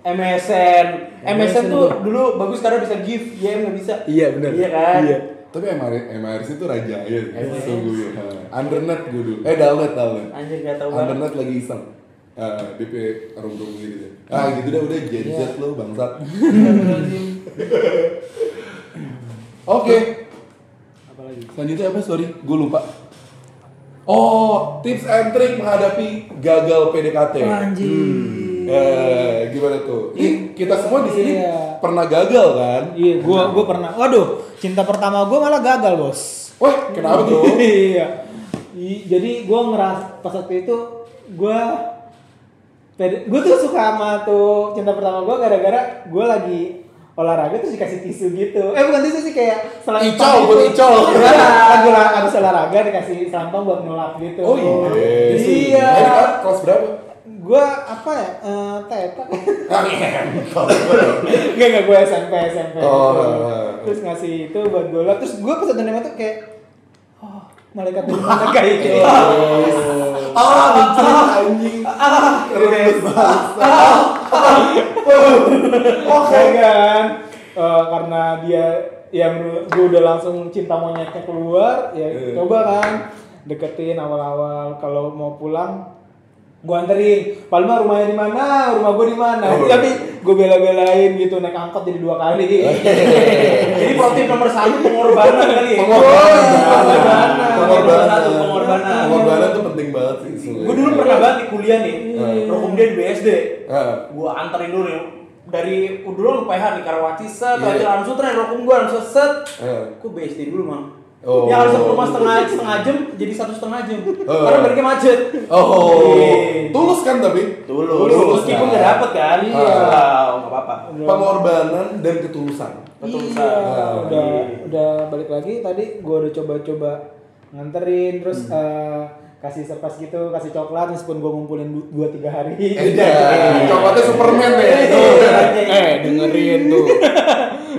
MSN, MSN tuh dulu bagus karena bisa give, YM nggak bisa. Iya, benar. Iya kan? Iya. Tapi MR, MRC itu raja ya. Sungguh ya. Undernet gue dulu. Eh, Dalnet, Dalnet. Anjir tahu banget. Undernet lagi iseng. Ah, DP rum-rum gitu deh. Ah, gitu dah udah Gen Z lo bangsat. Oke. Apalagi? Selanjutnya apa? Sorry, gue lupa. Oh, tips and trick menghadapi gagal PDKT. Anjir. Eh, gimana tuh? Ini kita semua di sini Iya. pernah gagal kan? Iya, gua gua pernah. Waduh, cinta pertama gua malah gagal, Bos. Wah, kenapa tuh? *laughs* iya. Jadi gua ngeras pas waktu itu gua pede, gua tuh suka sama tuh cinta pertama gua gara-gara gua lagi olahraga terus dikasih tisu gitu. Eh bukan tisu sih kayak selempang Icol, gitu. buat icol. *laughs* Iya, lagi habis olahraga dikasih selempang buat ngelap gitu. Oh iya. Iya. Kelas berapa? Gua apa ya? Eh, tepak. Ah, ngentot. Enggak enggak gue SMP SMP. Oh. gitu. Terus ngasih itu buat bola. Terus gue pas nembak tuh kayak oh, malaikat dari mana kayak gitu. Ah, lucu anjing. Keren banget. Oke kan. Eh, karena dia yang gue udah langsung cinta monyetnya keluar, ya Iya. coba kan deketin awal-awal kalau mau pulang gue anterin paling mah rumahnya di mana rumah gue di mana Oh. tapi gue bela-belain gitu naik angkot jadi dua kali *laughs* Jadi pro tip nomor satu pengorbanan kali ya. Pengorbanan. Pengorbanan. Nomor satu pengorbanan. Pengorbanan tuh penting banget sih. Gue dulu pernah banget di kuliah nih, rokum dia di BSD. Gue anterin dulu nih dari dulu lu PH nih Karawaci set, Iya. yeah. langsung tren rokum gue langsung set. Gue BSD dulu mang. Oh. Yang harusnya ke rumah setengah setengah jam jadi satu setengah jam. Oh. Karena baliknya macet. Oh, Iya. tulus kan tapi? Tulus, Tulus, meskipun kan? nggak dapet kan. Iya. Wow, nggak apa-apa. Pengorbanan dan ketulusan. Ketulusan. Iya, Ah, udah udah balik lagi tadi gue udah coba-coba nganterin terus Hmm. eh, kasih surprise gitu kasih coklat meskipun gue ngumpulin du- dua tiga hari Eh, ya. Coklatnya Superman ya. Eh, dengerin tuh.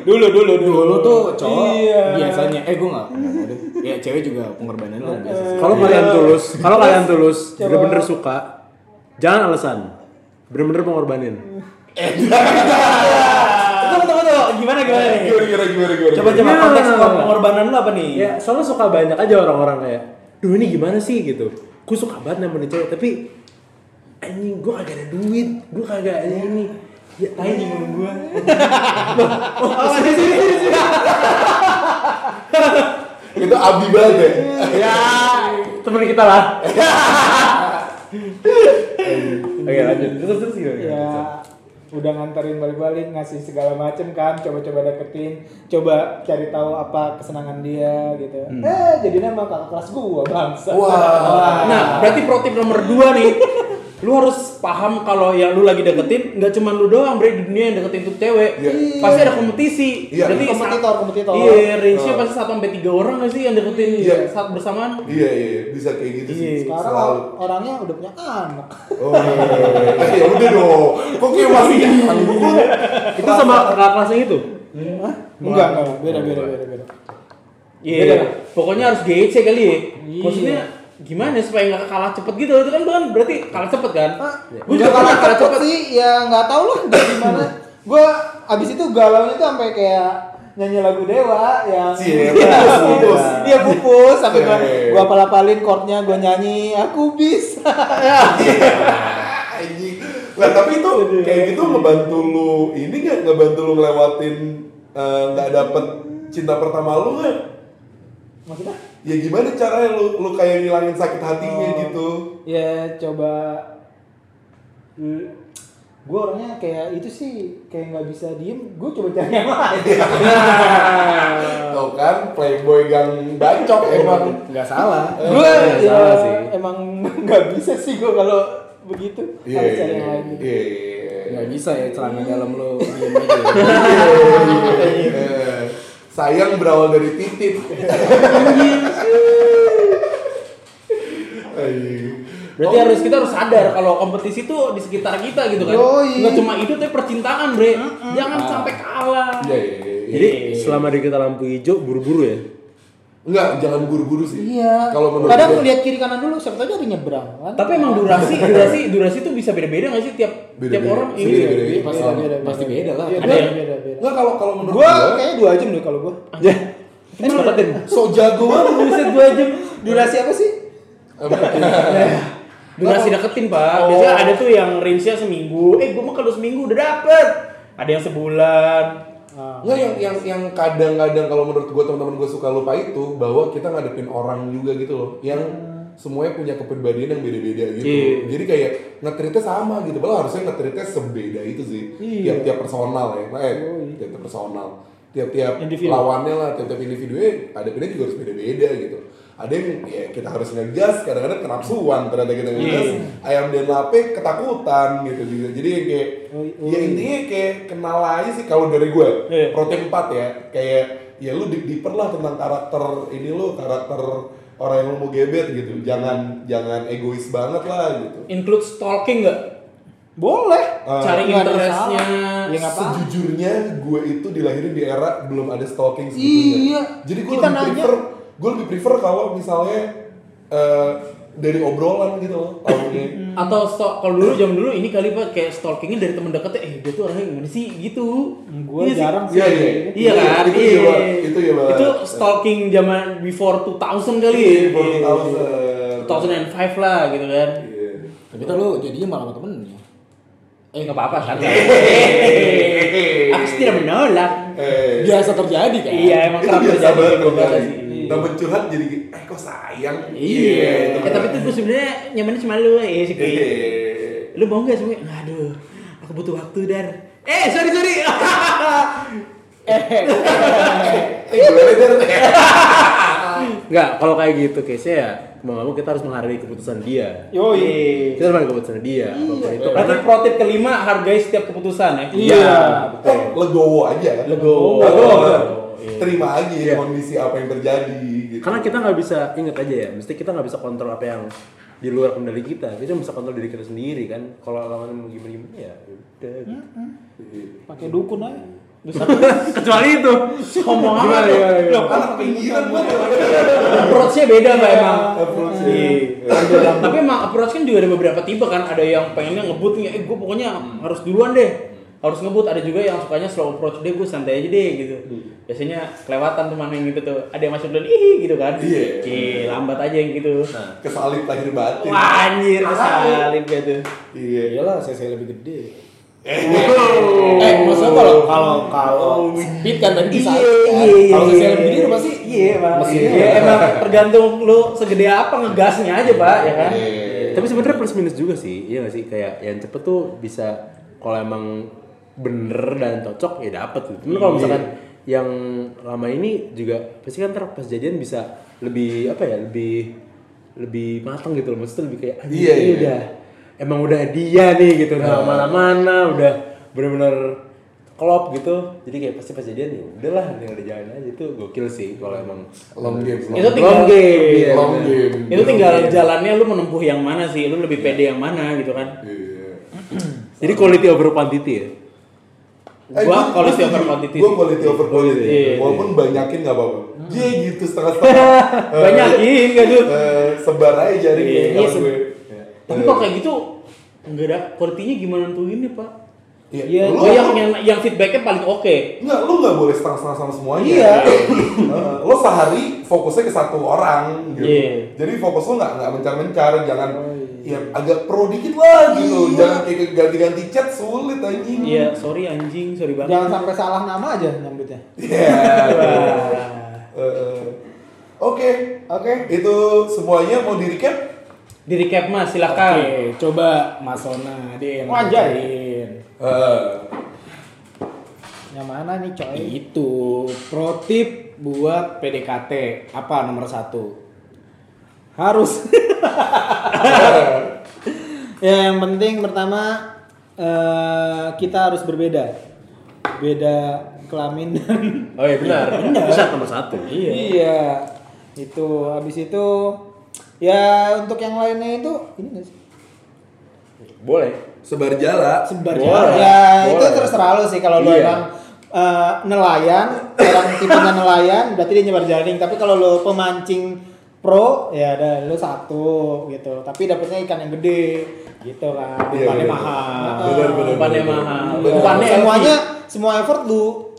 dulu dulu Dulu tuh cowok Iya. biasanya eh gue nggak deh. Ya cewek juga pengorbanan lah biasa. Kalau kalian tulus, kalau kalian tulus, bener-bener suka, jangan alasan. Bener-bener pengorbanin. *laughs* Tunggu. Gimana, gimana nih? Gimana gimana gimana gimana. Coba coba Gimana? konteks pengorbanan lu apa nih? Ya, soalnya suka banyak aja orang-orang kayak, duh ini gimana sih gitu. Gue suka banget nih cewek, tapi anjing gue kagak ada duit, gue kagak ada ini. Ya, Tai nyinggung gua. *laughs* *laughs* Itu abdi banget ya. ya temen kita lah. *laughs* Oke lanjut, terus terus gimana? ya udah nganterin balik-balik ngasih segala macem kan coba-coba deketin coba cari tahu apa kesenangan dia gitu eh jadinya emang kakak kelas gua bangsa Wah. Nah, berarti pro tip nomor dua nih. Lu harus paham kalau yang lu lagi deketin nggak cuma lu doang, bre di dunia yang deketin tuh cewek. Iya. Pasti ada kompetisi. Iya. Berarti Kompetitor, sa- kompetitor. Iya, range-nya pasti 1 sampai 3 orang nggak sih yang deketin Iya. saat bersamaan? Iya iya bisa kayak gitu sih. Iya. sekarang Selalu. or- orangnya udah punya anak Oh, iya. ya udah dong. Kok kayak masih? Itu sama kakak kelasnya itu? Hah? enggak enggak beda beda beda beda Iya. Beda. Pokoknya harus GC kali ya. Iya. Maksudnya gimana ya supaya nggak kalah cepet gitu itu kan kan berarti kalah cepet kan gue Udah juga kalah kalah cepet cepet sih, ya nggak tahu lah dari gimana. Gua abis itu galaunya tuh sampai kayak nyanyi lagu Dewa yang Cie, Iya, pupus. Iya pupus sampai gua, Cie. gua apal-apalin chordnya gua nyanyi aku bisa. Lah tapi itu kayak gitu ngebantu lu ini nggak ngebantu lu ngelewatin eh, nggak dapet cinta pertama lu nggak? Maksudnya? Ya gimana caranya lu lu kayak ngilangin sakit hatinya Oh. gitu? Ya coba Hmm, gue orangnya kayak itu sih kayak nggak bisa diem gue coba cari yang lain *laughs* Tuh kan playboy gang bacok emang. nggak salah gue Nggak ya salah sih emang *laughs* nggak bisa sih gue kalau begitu Iya, harus cari yang lain gitu. iya, iya. nggak bisa ya celana dalam lo *laughs* diem aja ya. Eh, Sayang berawal dari. Anjing. Berarti harus kita harus sadar kalau kompetisi itu di sekitar kita gitu kan. Yoi. Nggak cuma itu tapi percintaan, Bre. Jangan sampai kalah. Iya, iya, iya. Jadi selama di kita lampu hijau buru-buru ya. Enggak, jangan buru-buru sih. Iya. Kalau menurut Kadang lihat kiri kanan dulu, siapa tahu ada nyebrang kan. Tapi emang durasi *laughs* durasi durasi itu bisa beda-beda nggak sih tiap tiap Beda-beda. orang Iya, ini? beda-beda. pasti pasti beda lah Iya, Ada beda, beda, beda. Enggak kalau kalau menurut Gua gua kayaknya dua jam deh kalau gua. Ini cepetin. so jago banget. Buset dua jam. Durasi apa sih? *laughs* Durasi deketin, Pak. Biasanya ada tuh yang range-nya seminggu. Eh, gua mah kalau seminggu udah dapet. Ada yang sebulan. Ah. Nggak yang yang yang kadang-kadang kalau menurut gue teman-teman gue suka lupa itu bahwa kita ngadepin orang juga gitu loh yang semuanya punya kepribadian yang beda-beda gitu. Iya. Jadi kayak ngetritnya sama gitu. Padahal harusnya ngetritnya sebeda itu sih. Iya. Tiap-tiap personal ya. Eh, tiap-tiap personal. Tiap-tiap Individu. lawannya lah, tiap-tiap individunya adepinnya juga harus beda-beda gitu. Ada yang ya kita harus ngegas, kadang-kadang kenapsuan ternyata kita ngegas. Ayam dan lape ketakutan gitu juga. Jadi yang kayak Oh, oh, ya intinya kayak kenal aja sih kalau dari gue Iya. protein 4 ya kayak ya lu deep deeper lah tentang karakter ini lu karakter orang yang lu mau gebet gitu jangan jangan egois banget lah gitu Include stalking nggak? Boleh. Eh, Cari interestnya. Ya apa-apa. sejujurnya gue itu dilahirin di era belum ada stalking Iya. sebetulnya jadi gue Kita lebih nanya. prefer gue lebih prefer kalau misalnya eh, dari obrolan gitu loh tahunya Atau stalk kalau dulu zaman dulu ini kali Pak kayak stalkingnya dari temen deketnya eh dia tuh orangnya gimana sih gitu. Gua Iya sih. jarang sih. Iya, iya. Iya kan? Itu Iya. iya, Pak. Itu iya, Pak. Itu stalking zaman before 2000 kali ya. Iya, before 2000. 2005 lah gitu kan. Iya. tapi tuh lo jadinya malah sama temennya Eh nggak apa-apa kan. Aku tidak menolak. Eh, biasa terjadi kan Iya emang kerap biasa terjadi sih. Temen curhat jadi eh kok sayang Iya. itu Eh tapi tuh gue sebenarnya nyamannya cuma lu ya sih kayak. Iya. Lu mau gak semuanya? Aduh, aku butuh waktu dar. Eh sorry sorry. Eh, gimana Dar? Enggak, kalau kayak gitu case ya mau nggak mau kita harus menghargai keputusan dia. Yoi. Kita harus menghargai keputusan dia. Apa pun itu Berarti karena pro tip kelima hargai setiap keputusan ya. iya, betul. Eh, legowo aja Legowo. Legowo. Iya. terima aja Iya. kondisi apa yang terjadi gitu. Karena kita nggak bisa inget aja ya, mesti kita nggak bisa kontrol apa yang di luar kendali kita. Kita bisa kontrol diri kita sendiri kan. Kalau lawan mau gimana gimana ya udah. gitu. Pakai dukun aja. *laughs* Kecuali itu. Ngomong apa tuh? gimana? Loh, anak pinggiran approach-nya beda Mbak emang. Approach-nya. Iya. Tapi emang approach kan juga ada beberapa tipe kan. Ada yang pengennya ngebut nih, eh gue pokoknya harus duluan deh. Harus ngebut. Ada juga yang sukanya slow approach deh, gue santai aja deh gitu. Biasanya kelewatan tuh mana yang gitu tuh. Ada yang masuk duluan, ih gitu kan. Iya. Ih, lambat aja yang gitu. kesalip lahir batin Wah anjir, kesalip gitu. iya iyalah saya saya lebih gede eh eh maksudnya kalau kalau kalau speed kan tadi bisa Iya, iya, iya. kalau saya lebih gede udah pasti Iya, Pak. Iya, emang tergantung lu segede apa ngegasnya aja, Pak, ya kan? Iya. Tapi sebenarnya plus minus juga sih, iya gak sih? Kayak yang cepet tuh bisa kalau emang bener dan cocok ya dapet gitu. Cuman kalau misalkan yang lama ini juga pasti kan ntar pas jadian bisa lebih apa ya lebih lebih matang gitu loh. Maksudnya lebih kayak "Anjing, Iya, ini iya. udah emang udah dia nih gitu. Udah mana-mana udah bener-bener klop gitu. Jadi kayak pasti pas jadian ya udahlah tinggal dijalin aja. Itu gokil sih kalau emang long game long Itu game. tinggal long game. Iya, long game. Itu tinggal jalannya lu menempuh yang mana sih? Lu lebih pede yang mana gitu kan? Iya. jadi quality over quantity ya Eh, Gua quality over quantity Gue sih. quality over quality. Iya. Walaupun banyakin nggak apa-apa. Jadi gitu setengah-setengah. *laughs* Eh, Banyakin gak tuh? eh, sebar aja jaringnya Iya, iya, gue. Tapi kok kayak gitu enggak ada quality-nya gimana tuh ini, Pak? Iya. Lu, Oh, yang yang yang feedbacknya paling oke. Enggak, lu nggak boleh setengah-setengah sama semuanya. Iya. *laughs* Eh, lo sehari fokusnya ke satu orang gitu. Iya. Jadi fokus lo nggak nggak mencar-mencar, jangan ya agak pro dikit lah gitu. Jangan kayak ganti-ganti chat sulit anjing. Iya, sorry anjing, sorry banget. Jangan sampai salah nama aja nyambutnya. Iya. Eh, Oke, oke. Itu semuanya mau di recap? Di recap Mas, silakan. Oke, coba Mas Sona deh yang ngajarin. Eh, Yang mana nih coy? Itu pro tip buat PDKT apa nomor satu? Harus *laughs* Ya yang penting pertama eh, kita harus berbeda. Beda kelamin dan Oh iya benar. *laughs* Bisa nomor satu. iya. Itu habis itu ya untuk yang lainnya itu ini nggak sih? Boleh. sebar jala. Sebar Boleh. jalan. Ya itu Boleh. terserah lo sih kalau lo Iya. emang eh, nelayan, orang tipenya nelayan, berarti dia nyebar jaring. Tapi kalau lo pemancing pro, ya ada lo satu gitu. Tapi dapetnya ikan yang gede, gitu kan. Iya, Umpannya bener. mahal. Bener, bener, Umpannya bener. mahal. Bener. Umpannya semuanya semua effort lu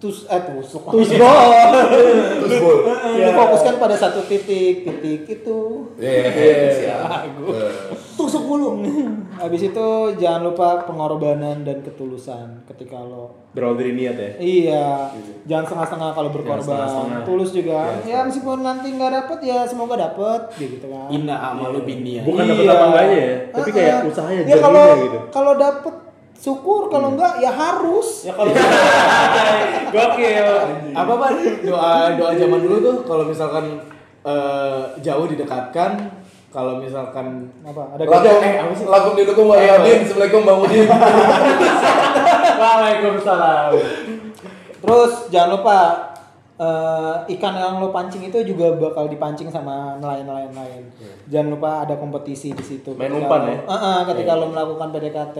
tus eh tusuk Tusuk. Terus *laughs* bol. Lu fokuskan pada satu titik titik itu Iya, siap. Eh, tusuk mulu *laughs* habis itu jangan lupa pengorbanan dan ketulusan ketika lo Berawal dari niat ya. iya jangan setengah-setengah kalau berkorban setengah-setengah. tulus juga ya meskipun nanti nggak dapet ya semoga dapet gitu kan Inna amalu binniyat. Bukan dapat apa enggaknya ya, tapi kayak Uh-uh. usahanya ya kalau gitu. kalau dapet syukur kalau enggak ya harus Ya kalau *laughs* gokil. Apa pak doa doa zaman dulu tuh kalau misalkan eh, jauh didekatkan, kalau misalkan apa ada Lakum, eh, apa sih? lakum dinukum wa yamin, Assalamualaikum Bang Udin. *laughs* Waalaikumsalam. Terus jangan lupa eh, ikan yang lo pancing itu juga bakal dipancing sama nelayan-nelayan lain. Jangan lupa ada kompetisi di situ. Main Ketika umpan lo- ya? Eh, eh, ketika lo melakukan PDKT,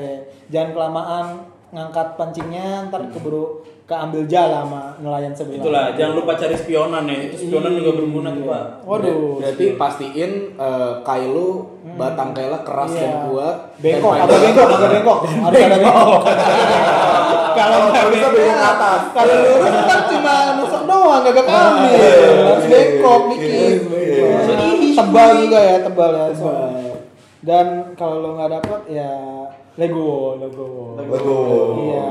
jangan kelamaan ngangkat pancingnya ntar keburu keambil jala sama nelayan sebelah. Itulah, jangan lupa cari spionan ya. Itu spionan juga berguna tuh, Pak. Waduh. Berarti pastiin eh, kai lu batang kaila keras Iya. dan kuat. Bengkok, *laughs* ada bengkok, ada bengkok. Ada bengkok. Kalau nggak bisa bengkok atas. Kalau lurus kan cuma nusuk doang, gak ambil. Harus bengkok dikit. Tebal juga ya, tebal ya. soalnya. Dan kalau lo nggak dapet ya lego, lego. Waduh. Iya.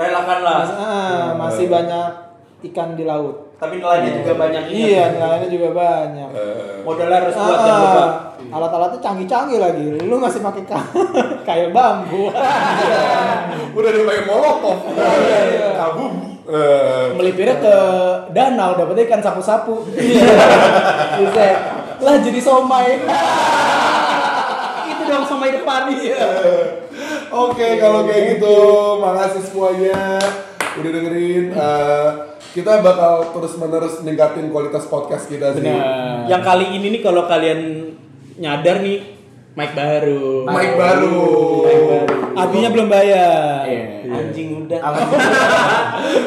Relakanlah. Mas- ah, masih banyak ikan di laut. Tapi nelayannya juga banyak. Iya, nelayannya juga banyak. Eh, Modalnya harus kuat Ah, jangan lupa. alat-alatnya canggih-canggih lagi. Lu masih pakai ka- *laughs* kail bambu. *laughs* Udah dipakai molotov. *laughs* Kabum. Eh, melipirnya ke danau dapetnya ikan sapu-sapu. Bisa. Lah jadi somai. Itu dong sama depan. Iya. Oke, kalau kayak gitu, makasih semuanya udah dengerin. Eh, kita bakal terus-menerus ningkatin kualitas podcast kita sih. Yang kali ini nih kalau kalian nyadar nih mic baru. Mic baru. Abinya belum bayar. Iya. Anjing udah.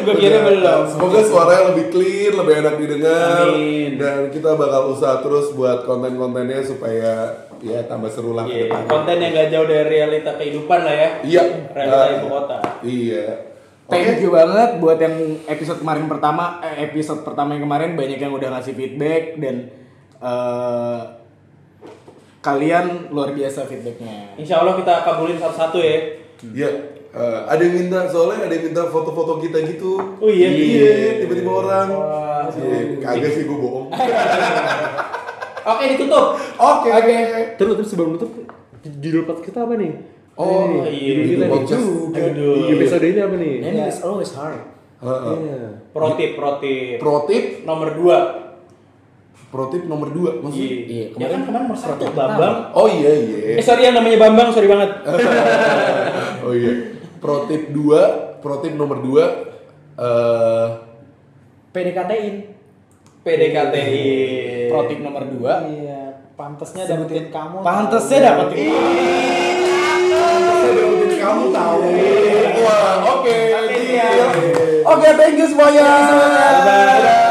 Gue kira belum. Semoga suaranya lebih clear, lebih enak didengar. Amin. Dan kita bakal usaha terus buat konten-kontennya supaya ya tambah seru lah ke Iya, depannya. konten yang gak jauh dari realita kehidupan lah ya. Iya. Realita Eh, ibu kota. Iya. Thank you banget buat yang episode kemarin pertama, eh, episode pertama yang kemarin banyak yang udah ngasih feedback dan eh, kalian luar biasa feedbacknya. Insya Allah kita kabulin satu-satu ya. Iya. Eh, ada yang minta soalnya ada yang minta foto-foto kita gitu. Oh iya, Iya, tiba-tiba orang. Iya, Kagak sih gue bohong. *laughs* Oke ditutup. Oke. Terus terus sebelum tutup judul podcast kita apa nih? Oh, Iya, iya, judul kita episode ini apa nih? And it's always hard. Heeh. Iya. Pro tip, pro tip. Pro tip, Nomor dua. pro tip nomor 2 maksudnya. Iya, Ya kan kemarin kemarin nomor satu tip Bambang. Oh iya iya. Eh sorry yang namanya Bambang, sorry banget. *laughs* oh iya. Pro tip 2, pro tip nomor 2 eh PDKT-in. PDKTI. Pro tip nomor 2. Iya, pantasnya dapetin kamu. Pantasnya dapetin dapetin kamu tahu. Wah, oke. Oke, thank you semuanya. Bye.